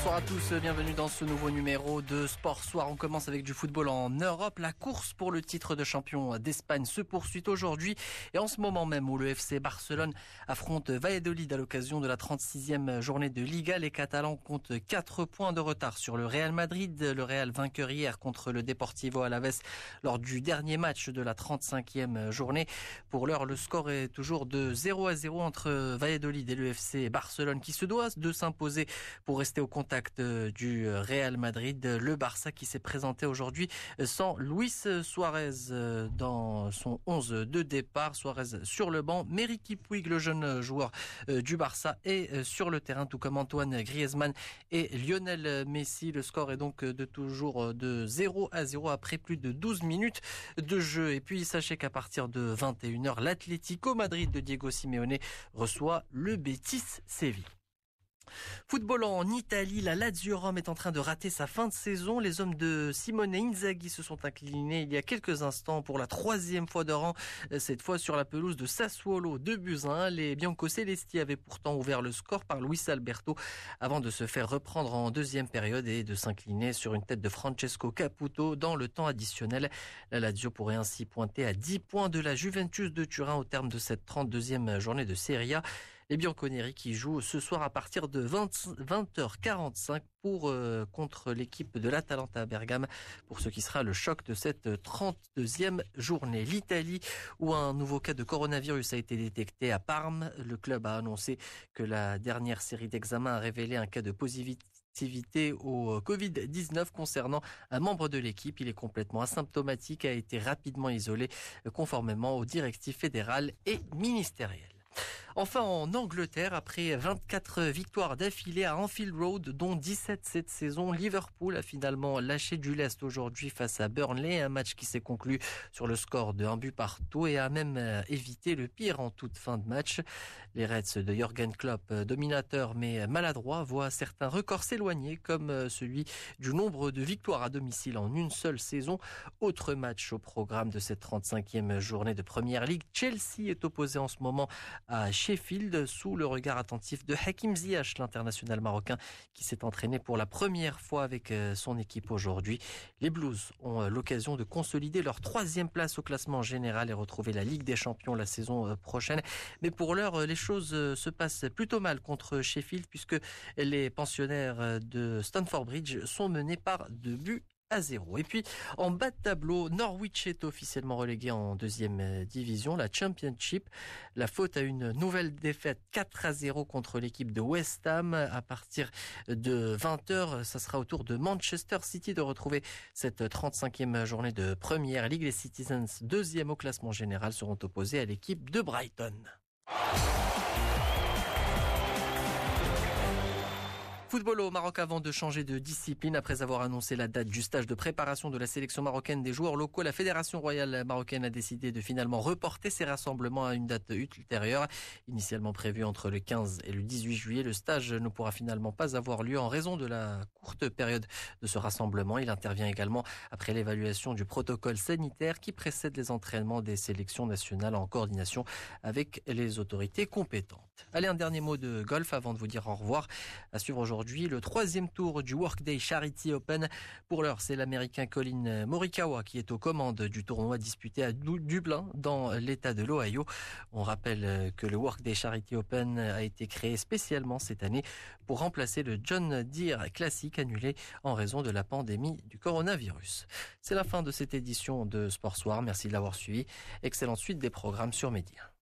Bonsoir à tous, bienvenue dans ce nouveau numéro de Sport Soir. On commence avec du football en Europe. La course pour le titre de champion d'Espagne se poursuit aujourd'hui et en ce moment même où le FC Barcelone affronte Valladolid à l'occasion de la 36e journée de Liga, les Catalans comptent 4 points de retard sur le Real Madrid. Le Real vainqueur hier contre le Deportivo Alaves lors du dernier match de la 35e journée. Pour l'heure, le score est toujours de 0 à 0 entre Valladolid et le FC Barcelone qui se doit de s'imposer pour rester au euh, du Real Madrid. Le Barça qui s'est présenté aujourd'hui sans Luis Suarez euh, dans son 11 de départ. Suarez sur le banc. Meriki Puig, le jeune joueur euh, du Barça, est sur le terrain, tout comme Antoine Griezmann et Lionel Messi. Le score est donc de toujours de 0 à 0 après plus de 12 minutes de jeu. Et puis sachez qu'à partir de 21h, l'Atlético Madrid de Diego Simeone reçoit le Betis Séville. Football en Italie, la Lazio Rome est en train de rater sa fin de saison. Les hommes de Simone Inzaghi se sont inclinés il y a quelques instants pour la troisième fois de rang, cette fois sur la pelouse de Sassuolo de Buzyn. Les Bianco-Celesti avaient pourtant ouvert le score par Luis Alberto avant de se faire reprendre en deuxième période et de s'incliner sur une tête de Francesco Caputo dans le temps additionnel. La Lazio pourrait ainsi pointer à 10 points de la Juventus de Turin au terme de cette 32e journée de Serie A. Les Bianconeri qui jouent ce soir à partir de 20, h 45 pour euh, contre l'équipe de l'Atalanta Bergame pour ce qui sera le choc de cette 32e journée. L'Italie où un nouveau cas de coronavirus a été détecté à Parme. Le club a annoncé que la dernière série d'examens a révélé un cas de positivité au Covid-19 concernant un membre de l'équipe. Il est complètement asymptomatique, a été rapidement isolé conformément aux directives fédérales et ministérielles. Enfin, en Angleterre, après 24 victoires d'affilée à Anfield Road, dont 17 cette saison, Liverpool a finalement lâché du lest aujourd'hui face à Burnley, un match qui s'est conclu sur le score de un but partout et a même euh, évité le pire en toute fin de match. Les Reds de Jürgen Klopp, euh, dominateurs mais maladroits, voient certains records s'éloigner, comme euh, celui du nombre de victoires à domicile en une seule saison. Autre match au programme de cette 35e journée de Première Ligue. Chelsea est opposé en ce moment à Sheffield sous le regard attentif de Hakim Ziyech, l'international marocain qui s'est entraîné pour la première fois avec euh, son équipe aujourd'hui. Les Blues ont euh, l'occasion de consolider leur troisième place au classement général et retrouver la Ligue des Champions la saison euh, prochaine. Mais pour l'heure, les choses se passent plutôt mal contre Sheffield puisque les pensionnaires de Stamford Bridge sont menés par deux buts à 0. Et puis en bas de tableau, Norwich est officiellement relégué en deuxième euh, division, la Championship. La faute à une nouvelle défaite 4 à 0 contre l'équipe de West Ham. À partir de 20h, ça sera au tour de Manchester City de retrouver cette 35e journée de Première Ligue. Les Citizens, deuxième au classement général, seront opposés à l'équipe de Brighton. Football au Maroc avant de changer de discipline. Après avoir annoncé la date du stage de préparation de la sélection marocaine des joueurs locaux, la Fédération royale marocaine a décidé de finalement reporter ses rassemblements à une date ultérieure. Initialement prévu entre le 15 et le 18 juillet, le stage ne pourra finalement pas avoir lieu en raison de la courte période de ce rassemblement. Il intervient également après l'évaluation du protocole sanitaire qui précède les entraînements des sélections nationales en coordination avec les autorités compétentes. Allez, un dernier mot de golf avant de vous dire au revoir. À suivre aujourd'hui le troisième tour du Workday Charity Open. Pour l'heure, c'est l'Américain Colin Morikawa qui est aux commandes du tournoi disputé à Dublin dans l'État de l'Ohio. On rappelle que le Workday Charity Open a été créé spécialement cette année pour remplacer le John Deere classique annulé en raison de la pandémie du coronavirus. C'est la fin de cette édition de Sport Soir. Merci de l'avoir suivi. Excellente suite des programmes sur Média.